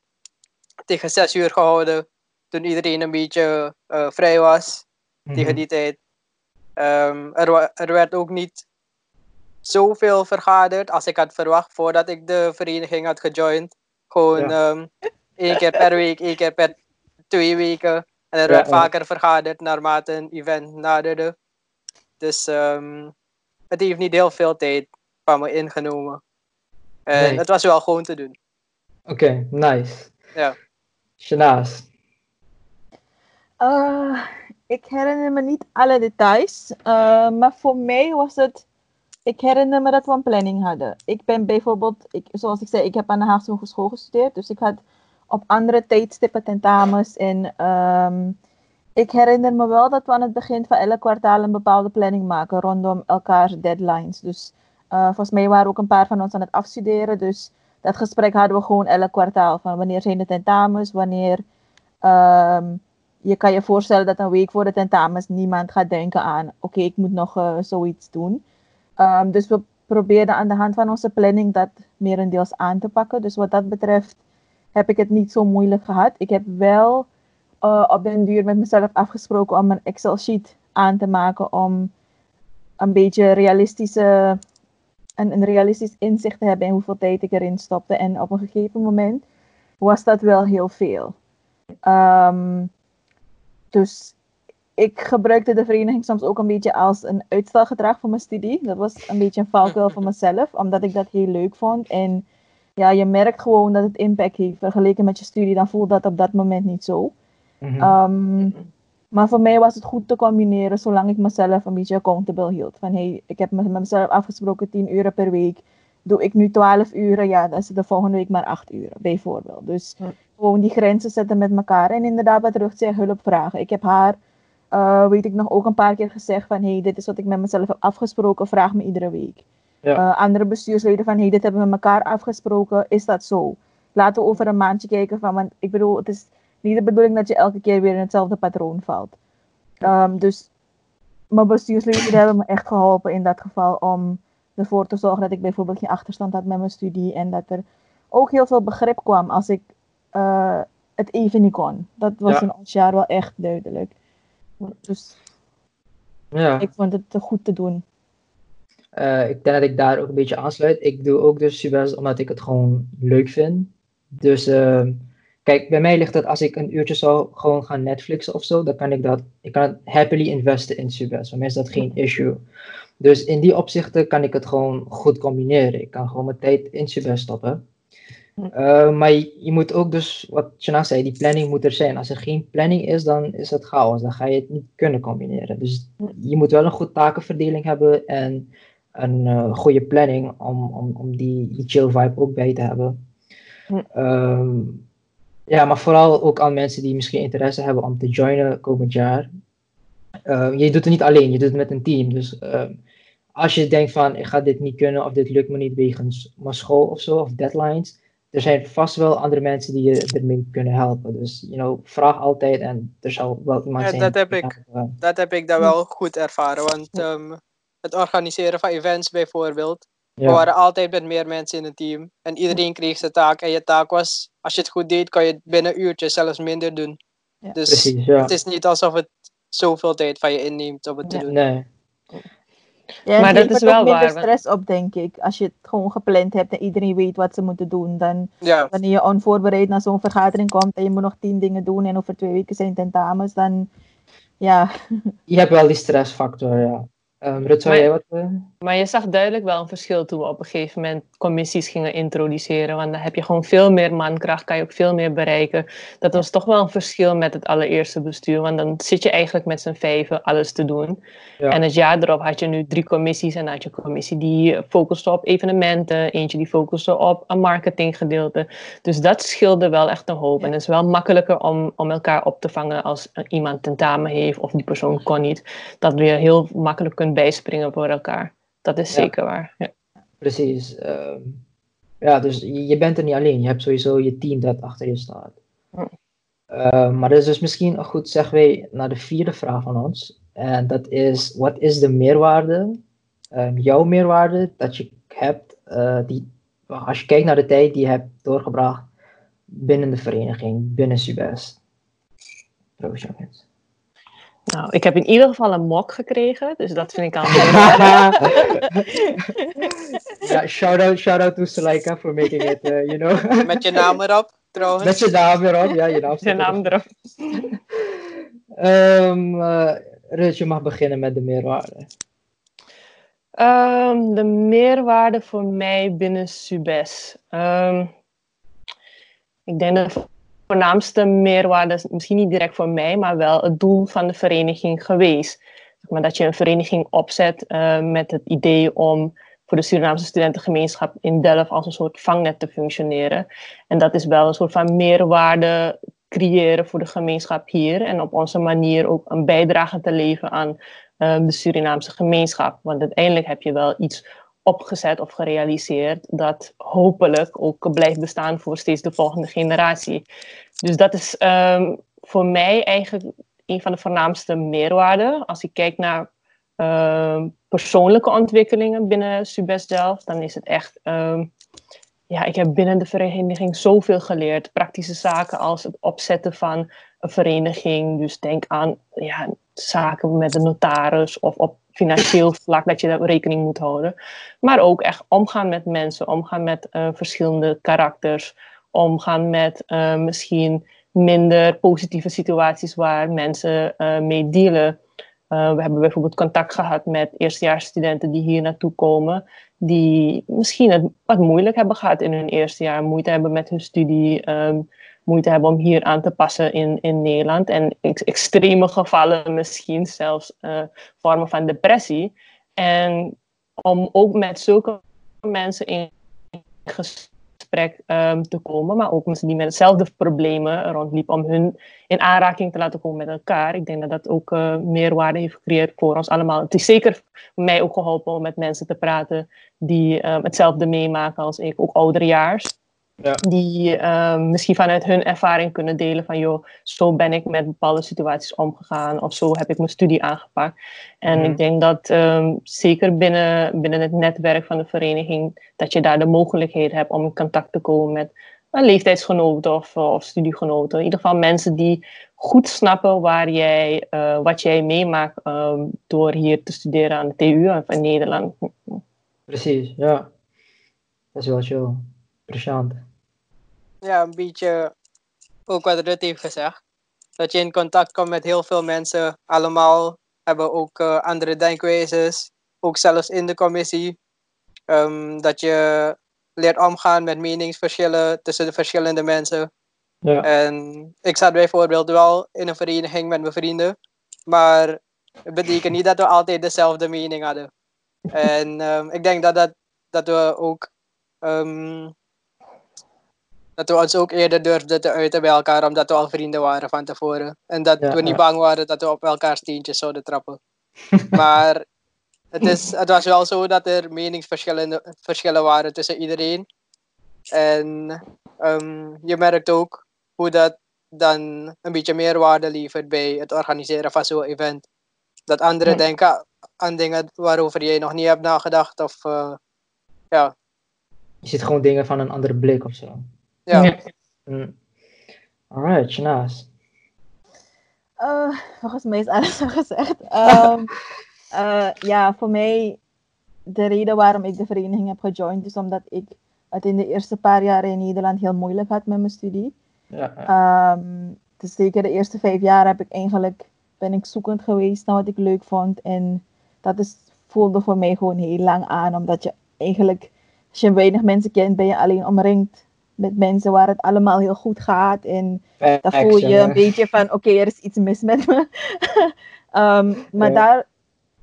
tegen zes uur gehouden. Toen iedereen een beetje uh, vrij was. Mm -hmm. Tegen die tijd. Um, er, er werd ook niet zoveel vergaderd als ik had verwacht voordat ik de vereniging had gejoind. Gewoon ja. um, één keer per week, één keer per twee weken. En er werd ja, vaker vergaderd naarmate een event naderde. Dus um, het heeft niet heel veel tijd van me ingenomen. En nee. het was wel gewoon te doen. Oké, okay, nice. Ja. Shanaas. Uh, ik herinner me niet alle details. Uh, maar voor mij was het ik herinner me dat we een planning hadden. Ik ben bijvoorbeeld, ik, zoals ik zei, ik heb aan de Haagse Hogeschool gestudeerd. Dus ik had op andere tijdstippen tentamens. En um, ik herinner me wel dat we aan het begin van elk kwartaal een bepaalde planning maken rondom elkaars deadlines. Dus uh, volgens mij waren ook een paar van ons aan het afstuderen. Dus dat gesprek hadden we gewoon elk kwartaal. Van wanneer zijn de tentamens, wanneer... Um, je kan je voorstellen dat een week voor de tentamens niemand gaat denken aan... Oké, ik moet nog uh, zoiets doen. Um, dus we probeerden aan de hand van onze planning dat merendeels aan te pakken. Dus wat dat betreft heb ik het niet zo moeilijk gehad. Ik heb wel uh, op den duur met mezelf afgesproken om een Excel-sheet aan te maken om een beetje realistische, een, een realistisch inzicht te hebben in hoeveel tijd ik erin stopte. En op een gegeven moment was dat wel heel veel. Um, dus ik gebruikte de vereniging soms ook een beetje als een uitstelgedrag voor mijn studie. Dat was een beetje een valkuil voor mezelf, omdat ik dat heel leuk vond. En ja, je merkt gewoon dat het impact heeft. Vergeleken met je studie, dan voelt dat op dat moment niet zo. Mm-hmm. Um, maar voor mij was het goed te combineren, zolang ik mezelf een beetje accountable hield. Van hey, ik heb met mezelf afgesproken 10 uur per week. Doe ik nu 12 uren, ja, dan is het de volgende week maar 8 uur, bijvoorbeeld. Dus gewoon die grenzen zetten met elkaar. En inderdaad, wat terug hulp vragen. Ik heb haar uh, weet ik nog ook een paar keer gezegd van hey, dit is wat ik met mezelf heb afgesproken, vraag me iedere week. Ja. Uh, andere bestuursleden van hey, dit hebben we met elkaar afgesproken, is dat zo? Laten we over een maandje kijken van, want ik bedoel, het is niet de bedoeling dat je elke keer weer in hetzelfde patroon valt. Um, dus mijn bestuursleden hebben me echt geholpen in dat geval om ervoor te zorgen dat ik bijvoorbeeld geen achterstand had met mijn studie en dat er ook heel veel begrip kwam als ik uh, het even niet kon. Dat was ja. in ons jaar wel echt duidelijk. Dus ja. ik vond het te goed te doen. Uh, ik denk dat ik daar ook een beetje aansluit. Ik doe ook dus Subas omdat ik het gewoon leuk vind. Dus uh, kijk, bij mij ligt het als ik een uurtje zou gewoon gaan Netflixen of zo, dan kan ik dat, ik kan happily investen in Subas. Voor mij is dat geen issue. Dus in die opzichten kan ik het gewoon goed combineren. Ik kan gewoon mijn tijd in Subas stoppen. Uh, maar je, je, moet ook dus, wat Chana zei, die planning moet er zijn. Als er geen planning is, dan is het chaos. Dan ga je het niet kunnen combineren. Dus je moet wel een goed takenverdeling hebben en een uh, goede planning om, om, om die, die chill vibe ook bij te hebben. Um, ja, maar vooral ook aan mensen die misschien interesse hebben om te joinen komend jaar. Uh, je doet het niet alleen, je doet het met een team. Dus als je denkt van, ik ga dit niet kunnen of dit lukt me niet wegens mijn school of zo, of deadlines er zijn vast wel andere mensen die je ermee kunnen helpen. Dus, you know, vraag altijd en er zal wel iemand ja, zijn. Dat heb, ik, dat heb ik daar wel goed ervaren. Want um, het organiseren van events bijvoorbeeld. We waren altijd met meer mensen in het team. En iedereen kreeg zijn taak. En je taak was, als je het goed deed, kan je het binnen een uurtje zelfs minder doen. Ja. Dus Precies, ja. het is niet alsof het zoveel tijd van je inneemt om het te doen. Nee. Ja, Maar dat is wel minder waar, stress op, denk ik. Als je het gewoon gepland hebt en iedereen weet wat ze moeten doen. Dan Ja, wanneer je onvoorbereid naar zo'n vergadering komt en je moet nog tien dingen doen en over twee weken zijn tentamens, dan ja, Je hebt wel die stressfactor, ja. Ehm Rut, zou Maar- jij wat... Maar je zag duidelijk wel een verschil toen we op een gegeven moment commissies gingen introduceren. Want dan heb je gewoon veel meer mankracht, kan je ook veel meer bereiken. Dat was toch wel een verschil met het allereerste bestuur. Want dan zit je eigenlijk met z'n vijven alles te doen. Ja. En het jaar erop had je nu drie commissies. En dan had je een commissie die focuste op evenementen. Eentje die focuste op een marketinggedeelte. Dus dat scheelde wel echt een hoop. Ja. En het is wel makkelijker om, om elkaar op te vangen als iemand tentamen heeft of die persoon kon niet. Dat we heel makkelijk kunnen bijspringen voor elkaar. Dat is Ja. zeker waar. Ja. Precies. ehm, ja, dus je, je bent er niet alleen. Je hebt sowieso je team dat achter je staat. Hm. Ehm, maar dat is dus misschien een goed segue naar de vierde vraag van ons. En dat is, wat is de meerwaarde, ehm, jouw meerwaarde, dat je hebt, eh, die, als je kijkt naar de tijd die je hebt doorgebracht binnen de vereniging, binnen Subest? Proost, jongens. Nou, ik heb in ieder geval een mok gekregen, dus dat vind ik al ja, shout out, shout out to Suleika for making it, uh, you know. met je naam erop trouwens. Met je naam erop, ja, je naam staat naam erop. Ehm, eh, Rut, je mag beginnen met de meerwaarde. Ehm, de meerwaarde voor mij binnen Subes. Ehm, ik denk de voornaamste meerwaarde is misschien niet direct voor mij, maar wel het doel van de vereniging geweest. Zeg maar dat je een vereniging opzet eh, met het idee om voor de Surinaamse studentengemeenschap in Delft als een soort vangnet te functioneren. En dat is wel een soort van meerwaarde creëren voor de gemeenschap hier en op onze manier ook een bijdrage te leveren aan um, de Surinaamse gemeenschap. Want uiteindelijk heb je wel iets opgezet of gerealiseerd dat hopelijk ook blijft bestaan voor steeds de volgende generatie. Dus dat is um, voor mij eigenlijk een van de voornaamste meerwaarden. Als ik kijk naar um, persoonlijke ontwikkelingen binnen Subest Delft, dan is het echt ja, ik heb binnen de vereniging zoveel geleerd. Praktische zaken als het opzetten van een vereniging. Dus denk aan ja, zaken met de notaris of op financieel vlak dat je daar rekening moet houden. Maar ook echt omgaan met mensen, omgaan met uh, verschillende karakters, omgaan met uh, misschien minder positieve situaties waar mensen uh, mee dealen. Uh, we hebben bijvoorbeeld contact gehad met eerstejaarsstudenten die hier naartoe komen, die misschien het wat moeilijk hebben gehad in hun eerste jaar, moeite hebben met hun studie, um, moeite hebben om hier aan te passen in, in Nederland. En extreme gevallen misschien zelfs uh, vormen van depressie. En om ook met zulke mensen in gesprek um, te komen, maar ook mensen die met hetzelfde problemen rondliepen, om hun in aanraking te laten komen met elkaar. Ik denk dat dat ook uh, meerwaarde heeft gecreëerd voor ons allemaal. Het is zeker mij ook geholpen om met mensen te praten die um, hetzelfde meemaken als ik, ook ouderejaars. Ja. Die um, misschien vanuit hun ervaring kunnen delen van joh, zo ben ik met bepaalde situaties omgegaan of zo heb ik mijn studie aangepakt. En mm. ik denk dat um, zeker binnen, binnen het netwerk van de vereniging, dat je daar de mogelijkheid hebt om in contact te komen met een leeftijdsgenoot of, of studiegenoten. In ieder geval mensen die goed snappen waar jij, uh, wat jij meemaakt um, door hier te studeren aan de TU of in Nederland. Precies, ja. Dat is wel chill. Interessant. Ja, een beetje ook wat Rut heeft gezegd. Dat je in contact komt met heel veel mensen. Allemaal hebben ook uh, andere denkwijzes. Ook zelfs in de commissie. Um, dat je leert omgaan met meningsverschillen tussen de verschillende mensen. Ja. En ik zat bijvoorbeeld wel in een vereniging met mijn vrienden. Maar het betekent niet dat we altijd dezelfde mening hadden. En um, ik denk dat, dat, dat we ook um, dat we ons ook eerder durfden te uiten bij elkaar, omdat we al vrienden waren van tevoren. En dat ja, we niet bang waren dat we op elkaar steentjes zouden trappen. maar het, is, het was wel zo dat er meningsverschillen verschillen waren tussen iedereen. En um, je merkt ook hoe dat dan een beetje meer waarde levert bij het organiseren van zo'n event. Dat anderen denken aan dingen waarover jij nog niet hebt nagedacht. Of uh, ja. Je ziet gewoon dingen van een andere blik of zo. Ja. Mm. Alright, Shanaas. Uh, volgens mij is alles al gezegd. Um, uh, ja, voor mij de reden waarom ik de vereniging heb gejoind is omdat ik het in de eerste paar jaar in Nederland heel moeilijk had met mijn studie. Ja, ja. Um, dus zeker de eerste vijf jaar heb ik eigenlijk, ben ik zoekend geweest naar wat ik leuk vond. En dat is, voelde voor mij gewoon heel lang aan, omdat je eigenlijk, als je weinig mensen kent, ben je alleen omringd met mensen waar het allemaal heel goed gaat. En dan voel je een beetje van, oké, er is iets mis met me. um, maar daar,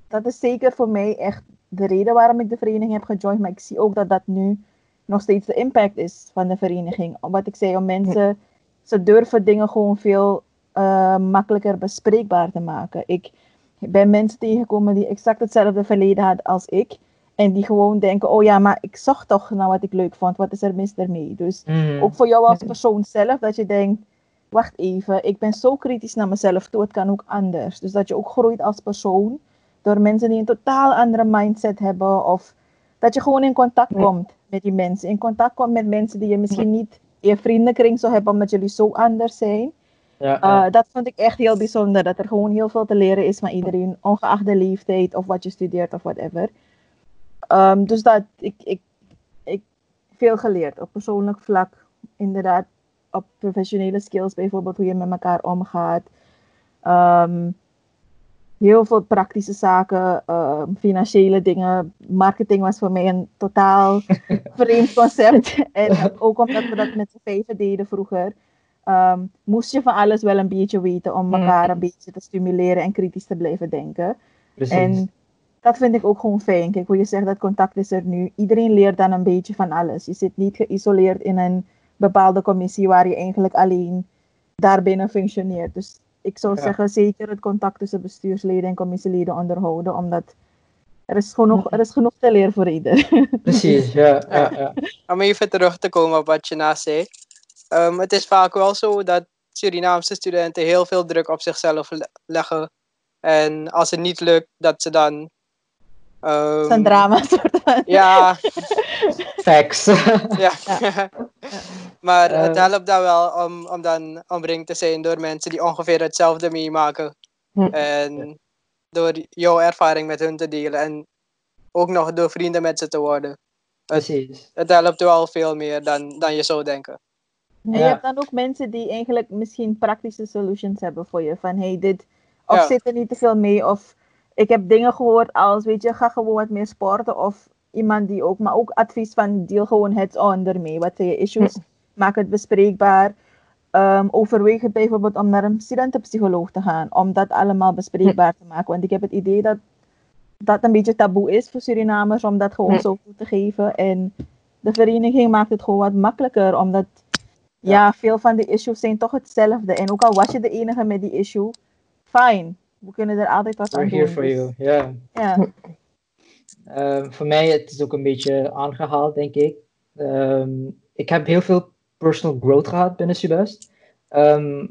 dat is zeker voor mij echt de reden waarom ik de vereniging heb gejoind. Maar ik zie ook dat dat nu nog steeds de impact is van de vereniging. Wat ik zei, om mensen, ze durven dingen gewoon veel uh, makkelijker bespreekbaar te maken. Ik ben mensen tegengekomen die exact hetzelfde verleden hadden als ik. En die gewoon denken, oh ja, maar ik zag toch naar wat ik leuk vond. Wat is er mis daarmee? Dus Mm. ook voor jou als persoon zelf, dat je denkt, wacht even, ik ben zo kritisch naar mezelf toe, het kan ook anders. Dus dat je ook groeit als persoon door mensen die een totaal andere mindset hebben. Of dat je gewoon in contact komt met die mensen. In contact komt met mensen die je misschien niet in je vriendenkring zou hebben, omdat jullie zo anders zijn. Ja, ja. Uh, dat vond ik echt heel bijzonder. Dat er gewoon heel veel te leren is van iedereen, ongeacht de leeftijd of wat je studeert of whatever. Um, dus dat ik, ik, ik veel geleerd op persoonlijk vlak. Inderdaad, op professionele skills, bijvoorbeeld hoe je met elkaar omgaat. Um, heel veel praktische zaken, um, financiële dingen. Marketing was voor mij een totaal vreemd concept. En ook omdat we dat met z'n vijven deden vroeger um, moest je van alles wel een beetje weten om elkaar een beetje te stimuleren en kritisch te blijven denken. Precies. En dat vind ik ook gewoon fijn. Kijk, hoe je zegt dat contact is er nu. Iedereen leert dan een beetje van alles. Je zit niet geïsoleerd in een bepaalde commissie waar je eigenlijk alleen daarbinnen functioneert. Dus ik zou Ja. zeggen zeker het contact tussen bestuursleden en commissieleden onderhouden, omdat er is, genoeg, er is genoeg te leren voor ieder. Precies, ja, ja, ja. Om even terug te komen op wat je naast zei. Um, het is vaak wel zo dat Surinaamse studenten heel veel druk op zichzelf le- leggen. En als het niet lukt, dat ze dan. Um, Het is een drama soort van. Ja, Facts. ja. maar Eh. het helpt dan wel om, om dan omringd te zijn door mensen die ongeveer hetzelfde meemaken. Hm. En door jouw ervaring met hun te delen. En ook nog door vrienden met ze te worden. Precies. Het helpt wel veel meer dan, dan je zou denken. En je Ja. hebt dan ook mensen die eigenlijk misschien praktische solutions hebben voor je. Van hey, dit. Of Ja. zit er niet te veel mee. Of ik heb dingen gehoord als, weet je, ga gewoon wat meer sporten. Of iemand die ook, maar ook advies van deel gewoon hands-on ermee. Wat zijn je issues? Maak het bespreekbaar. Ehm, overweeg het bijvoorbeeld om naar een studentenpsycholoog te gaan. Om dat allemaal bespreekbaar te maken. Want ik heb het idee dat dat een beetje taboe is voor Surinamers. Om dat gewoon zo toe te geven. En de vereniging maakt het gewoon wat makkelijker. Omdat ja, veel van de issues zijn toch hetzelfde. En ook al was je de enige met die issue, fijn. We kunnen er altijd wat We're aan here doen. for dus, you. Ja. Ja, Ehm, voor mij het is ook een beetje aangehaald, denk ik. Ehm, ik heb heel veel personal growth gehad binnen Subest. Ehm,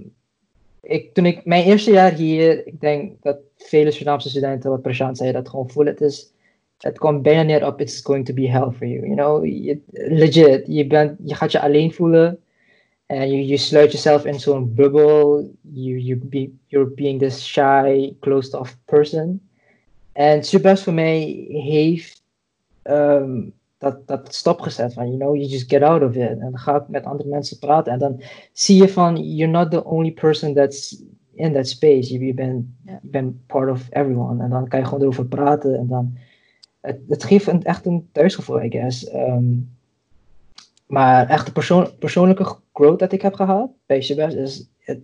ik, toen ik mijn eerste jaar hier, ik denk dat vele Surinaamse studenten, wat Prashant zei, dat gewoon voelen. Het is, het komt bijna neer op it's going to be hell for you. You know, Je- legit. Je, bent, je gaat je alleen voelen. En je, je sluit jezelf in zo'n bubbel. You, you be, you're being this shy, closed off person. En Subest voor mij heeft ehm, dat, dat stopgezet van, you know, you just get out of it. En dan ga ik met andere mensen praten. En dan zie je van, you're not the only person that's in that space. Je, je bent je bent part of everyone. En dan kan je gewoon erover praten. En dan, het, het geeft een, echt een thuisgevoel, I guess. Ehm, maar echt de persoon, persoonlijke growth dat ik heb gehad bij Subest is, het,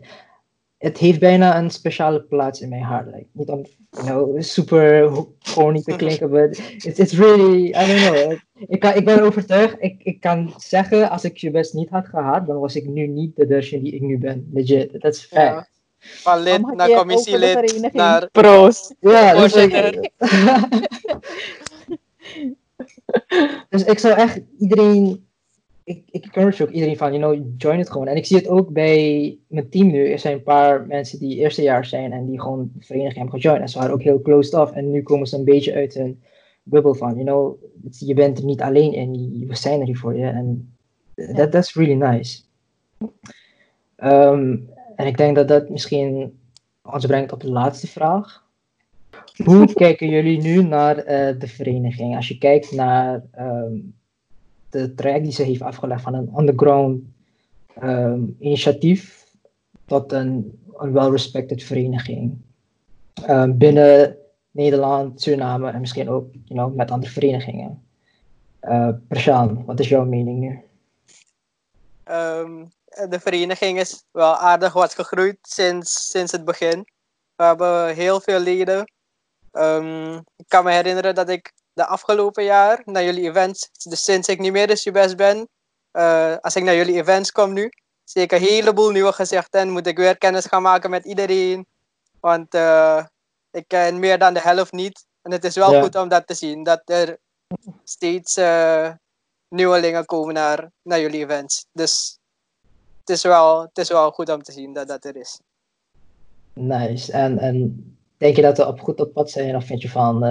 het heeft bijna een speciale plaats in mijn hart. Like, niet om you know, super corny te klinken, but it's, it's really, I don't know. Ik, kan, ik ben overtuigd, ik, ik kan zeggen, als ik je best niet had gehad, dan was ik nu niet de Darshan die ik nu ben. Legit, that's fact. Ja. Van lid naar commissielid naar Proost. Ja, dus, ik, dus ik zou echt iedereen, ik, ik encourage ook iedereen van, you know, join het gewoon. En ik zie het ook bij mijn team nu. Er zijn een paar mensen die eerstejaars zijn en die gewoon de vereniging hebben gejoind. En ze waren ook heel closed off. En nu komen ze een beetje uit hun bubbel van, you know, je bent er niet alleen in, we zijn er hier voor je. En that, that's really nice. Ehm, en ik denk dat dat misschien ons brengt op de laatste vraag. Hoe kijken jullie nu naar eh, de vereniging? Als je kijkt naar ehm, de traject die ze heeft afgelegd van een underground ehm, initiatief tot een, een well-respected vereniging. Ehm, binnen Nederland, Suriname en misschien ook you know, met andere verenigingen. Uh, wat is jouw mening nu? Ehm, de vereniging is wel aardig wat gegroeid sinds, sinds het begin. We hebben heel veel leden. Ik kan me herinneren dat ik de afgelopen jaar naar jullie events, dus sinds ik niet meer de Subes ben, uh, als ik naar jullie events kom nu, zie ik een heleboel nieuwe gezichten en moet ik weer kennis gaan maken met iedereen. Want uh, ik ken meer dan de helft niet. En het is wel ja. goed om dat te zien, dat er steeds uh, nieuwelingen komen naar, naar jullie events. Dus het is, wel, het is wel goed om te zien dat dat er is. Nice. En, en denk je dat we op goed op pad zijn of vind je van...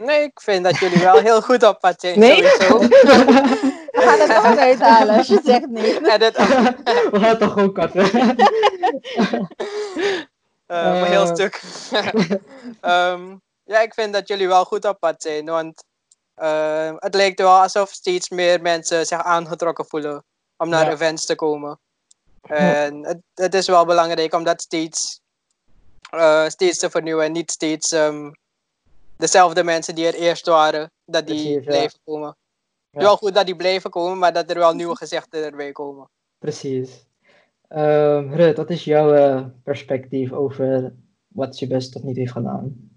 Nee, ik vind dat jullie wel heel goed op pad zijn. Nee? We gaan het ook uithalen als je zegt nee. Edit. we gaan toch ook katten. Uh, een heel stuk. um, ja, ik vind dat jullie wel goed op pad zijn. Want uh, het lijkt wel alsof steeds meer mensen zich aangetrokken voelen om naar ja. events te komen. En het, het, is wel belangrijk om dat steeds, uh, steeds te vernieuwen. En niet steeds um, dezelfde mensen die er eerst waren, dat die Precies, blijven ja. komen. Ja. Wel goed dat die blijven komen, maar dat er wel nieuwe gezichten erbij komen. Precies. Uh, Rut, wat is jouw uh, perspectief over wat je best tot nu toe heeft gedaan?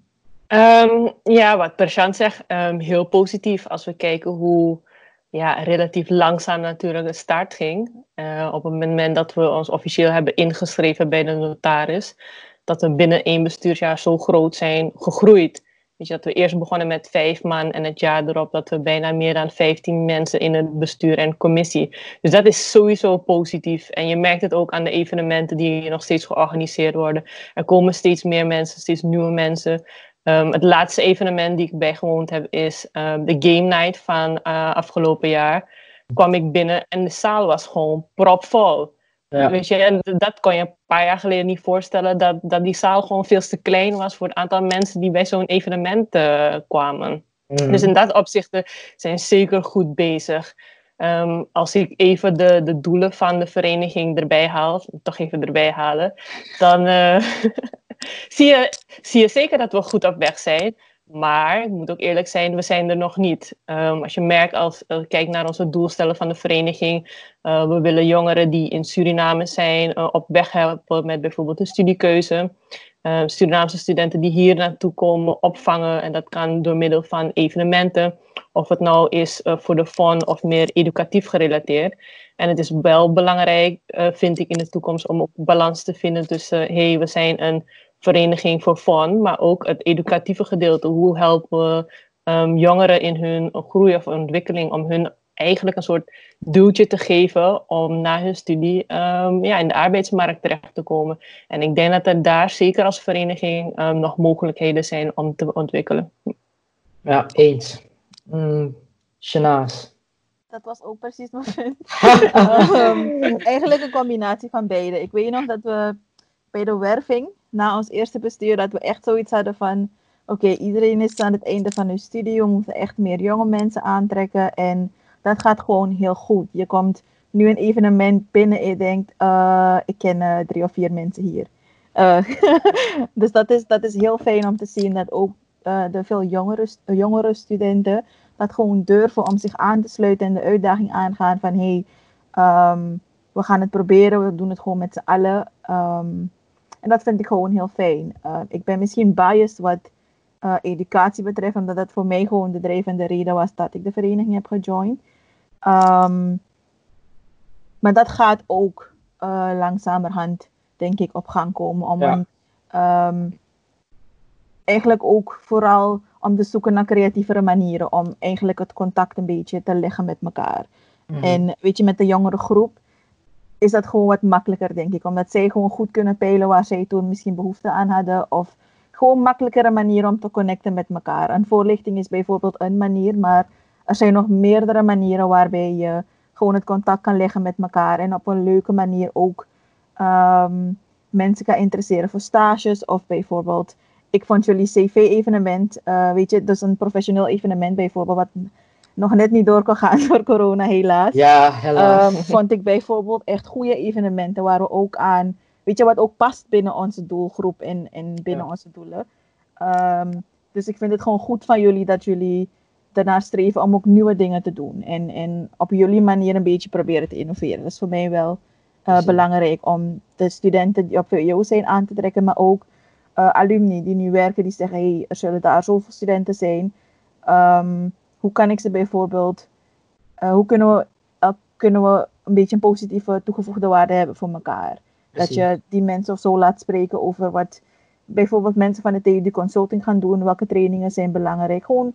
Um, ja, wat Perchant zegt, um, heel positief als we kijken hoe ja, relatief langzaam natuurlijk de start ging. Uh, op het moment dat we ons officieel hebben ingeschreven bij de notaris, dat we binnen één bestuursjaar zo groot zijn gegroeid. Weet je, dat we eerst begonnen met vijf man en het jaar erop dat we bijna meer dan 15 mensen in het bestuur en commissie. Dus dat is sowieso positief. En je merkt het ook aan de evenementen die nog steeds georganiseerd worden. Er komen steeds meer mensen, steeds nieuwe mensen. Um, het laatste evenement die ik bijgewoond heb is um, de Game Night van uh, afgelopen jaar. Kwam ik binnen en de zaal was gewoon propvol. Ja. Weet je, en dat kon je een paar jaar geleden niet voorstellen, dat, dat die zaal gewoon veel te klein was voor het aantal mensen die bij zo'n evenement uh, kwamen. Mm. Dus in dat opzicht zijn ze zeker goed bezig. Um, als ik even de, de doelen van de vereniging erbij haal, toch even erbij halen, dan uh, zie, je, zie je zeker dat we goed op weg zijn. Maar ik moet ook eerlijk zijn, we zijn er nog niet. Um, als je merkt, als uh, kijkt naar onze doelstellen van de vereniging, uh, we willen jongeren die in Suriname zijn uh, op weg helpen met bijvoorbeeld een studiekeuze. Surinaamse studenten die hier naartoe komen opvangen en dat kan door middel van evenementen. Of het nou is voor de fun of meer educatief gerelateerd. En het is wel belangrijk, vind ik in de toekomst, om ook balans te vinden tussen, hé, hey, we zijn een vereniging voor fun, maar ook het educatieve gedeelte. Hoe helpen we um, jongeren in hun groei of ontwikkeling om hun eigenlijk een soort duwtje te geven om na hun studie um, ja, in de arbeidsmarkt terecht te komen. En ik denk dat er daar zeker als vereniging um, nog mogelijkheden zijn om te ontwikkelen. Ja, eens. Mm, Dat was ook precies mijn punt. um, eigenlijk een combinatie van beide. Ik weet nog dat we bij de werving na ons eerste bestuur dat we echt zoiets hadden van: oké, iedereen is aan het einde van hun studie, we moeten echt meer jonge mensen aantrekken. En dat gaat gewoon heel goed. Je komt nu een evenement binnen en je denkt: uh, ik ken uh, drie of vier mensen hier. Uh, dus dat is, dat is heel fijn om te zien dat ook de veel jongere, jongere studenten dat gewoon durven om zich aan te sluiten en de uitdaging aangaan van: hé, hey, um, we gaan het proberen, we doen het gewoon met z'n allen. Um, en dat vind ik gewoon heel fijn. Uh, ik ben misschien biased wat uh, educatie betreft, omdat dat voor mij gewoon de drijvende reden was dat ik de vereniging heb gejoind. Um, maar dat gaat ook uh, langzamerhand, denk ik, op gang komen. Om ja. een, um, eigenlijk ook vooral om te zoeken naar creatievere manieren om eigenlijk het contact een beetje te leggen met elkaar. Mm. En weet je, met de jongere groep is dat gewoon wat makkelijker, denk ik. Omdat zij gewoon goed kunnen peilen waar zij toen misschien behoefte aan hadden. Of gewoon makkelijkere manier om te connecten met elkaar. En voorlichting is bijvoorbeeld een manier, maar er zijn nog meerdere manieren waarbij je gewoon het contact kan leggen met elkaar. En op een leuke manier ook um, mensen kan interesseren voor stages. Of bijvoorbeeld ik vond jullie CV-evenement, uh, weet je, dus een professioneel evenement bijvoorbeeld, wat nog net niet door kon gaan door corona, helaas. Ja, helaas. Um, vond ik bijvoorbeeld echt goede evenementen waar we ook aan, weet je, wat ook past binnen onze doelgroep en, en binnen Ja. onze doelen. Um, dus ik vind het gewoon goed van jullie dat jullie daarna streven om ook nieuwe dingen te doen. En, en op jullie manier een beetje proberen te innoveren. Dat is voor mij wel uh, Precies. belangrijk om de studenten die op VWO zijn aan te trekken, maar ook uh, alumni die nu werken, die zeggen, hey, er zullen daar zoveel studenten zijn. Um, hoe kan ik ze bijvoorbeeld, uh, hoe kunnen we, uh, kunnen we een beetje een positieve toegevoegde waarde hebben voor elkaar? Precies. Dat je die mensen of zo laat spreken over wat bijvoorbeeld mensen van de TU consulting gaan doen, welke trainingen zijn belangrijk. Gewoon,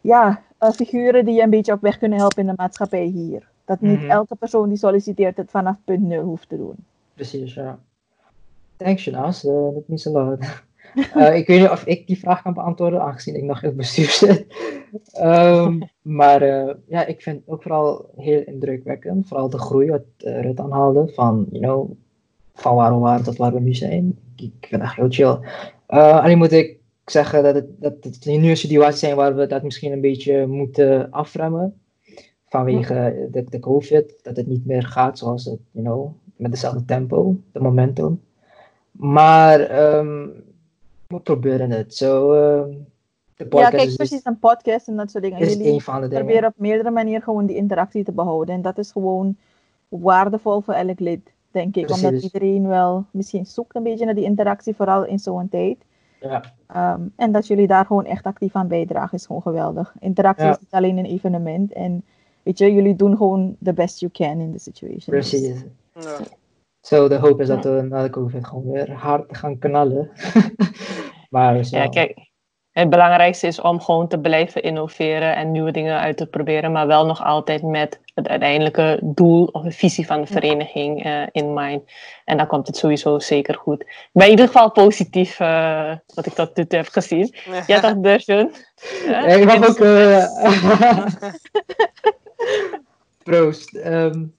ja, uh, figuren die je een beetje op weg kunnen helpen in de maatschappij hier. Dat niet Mhm. elke persoon die solliciteert het vanaf punt nul hoeft te doen. Precies, ja. Thanks, Jonas. Uh, dat means a lot. Uh, ik weet niet of ik die vraag kan beantwoorden, aangezien ik nog in het bestuur zit. um, maar uh, ja, ik vind ook vooral heel indrukwekkend. Vooral de groei wat uh, Rut aanhaalde. Van, you know, van waar we waren tot waar we nu zijn. Ik, vind echt heel chill. Alleen moet ik zeggen dat het, dat het nu een situatie zijn waar we dat misschien een beetje moeten afremmen. Vanwege de, de COVID. Dat het niet meer gaat zoals het, you know, met dezelfde tempo, de momentum. Maar um, we proberen het. Zo, uh, de podcast ja, kijk, precies een podcast en dat soort dingen. Is Jullie een van de dingen. proberen op meerdere manieren gewoon die interactie te behouden. En dat is gewoon waardevol voor elk lid, denk ik. Precies. Omdat iedereen wel misschien zoekt een beetje naar die interactie, vooral in zo'n tijd. Ja. Um, en dat jullie daar gewoon echt actief aan bijdragen is gewoon geweldig. Interactie Ja. is niet alleen een evenement. En weet je, jullie doen gewoon the best you can in the situation. Precies. Ja. Zo, de hoop is dat we na de COVID gewoon weer hard gaan knallen. maar zo. Ja, kijk, het belangrijkste is om gewoon te blijven innoveren en nieuwe dingen uit te proberen, maar wel nog altijd met het uiteindelijke doel of de visie van de vereniging uh, in mind. En dan komt het sowieso zeker goed. Ik ben in ieder geval positief uh, wat ik tot nu toe heb gezien. Ja, toch, Dursun? Ja, ik mag ook... Uh... Proost. Um...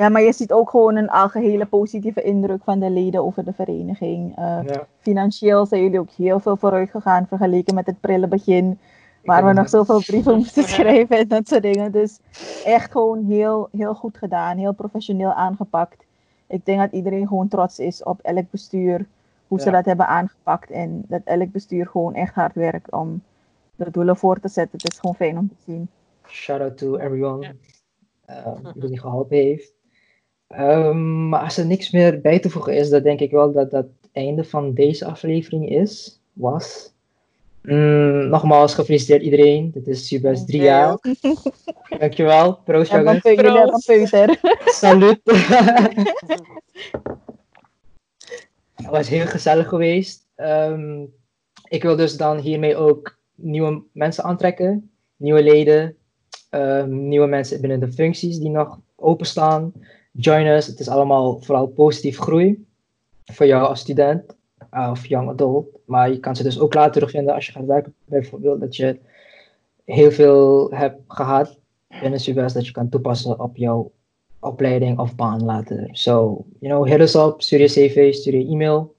Ja, maar je ziet ook gewoon een algehele positieve indruk van de leden over de vereniging. Uh, ja. Financieel zijn jullie ook heel veel vooruit gegaan vergeleken met het prille begin. Waar we nog zoveel brieven moesten schrijven en dat soort dingen. Dus echt gewoon heel, heel goed gedaan. Heel professioneel aangepakt. Ik denk dat iedereen gewoon trots is op elk bestuur. Hoe ja. ze dat hebben aangepakt. En dat elk bestuur gewoon echt hard werkt om de doelen voor te zetten. Het is gewoon fijn om te zien. Shout out to everyone uh, die die geholpen heeft. Um, maar als er niks meer bij te voegen is, dan denk ik wel dat dat het einde van deze aflevering is, was. Mm, nogmaals, gefeliciteerd iedereen. Dit is Subes drie jaar. Dankjewel. Proost, ja, jongens. Peuter. Salut. Het was heel gezellig geweest. Um, ik wil dus dan hiermee ook nieuwe mensen aantrekken. Nieuwe leden. Um, nieuwe mensen binnen de functies die nog openstaan join us. Het is allemaal vooral positief groei voor jou als student uh, of young adult. Maar je kan ze dus ook later terugvinden als je gaat werken. Bijvoorbeeld dat je heel veel hebt gehad binnen Subes dat je kan toepassen op jouw opleiding of baan later. So, you know, hit us up, stuur je cv, stuur je e-mail.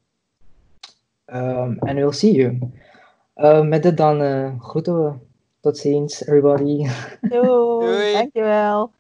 Um, and we'll see you. Uh, met dit dan uh, groeten we. Tot ziens, everybody. Doei, dankjewel.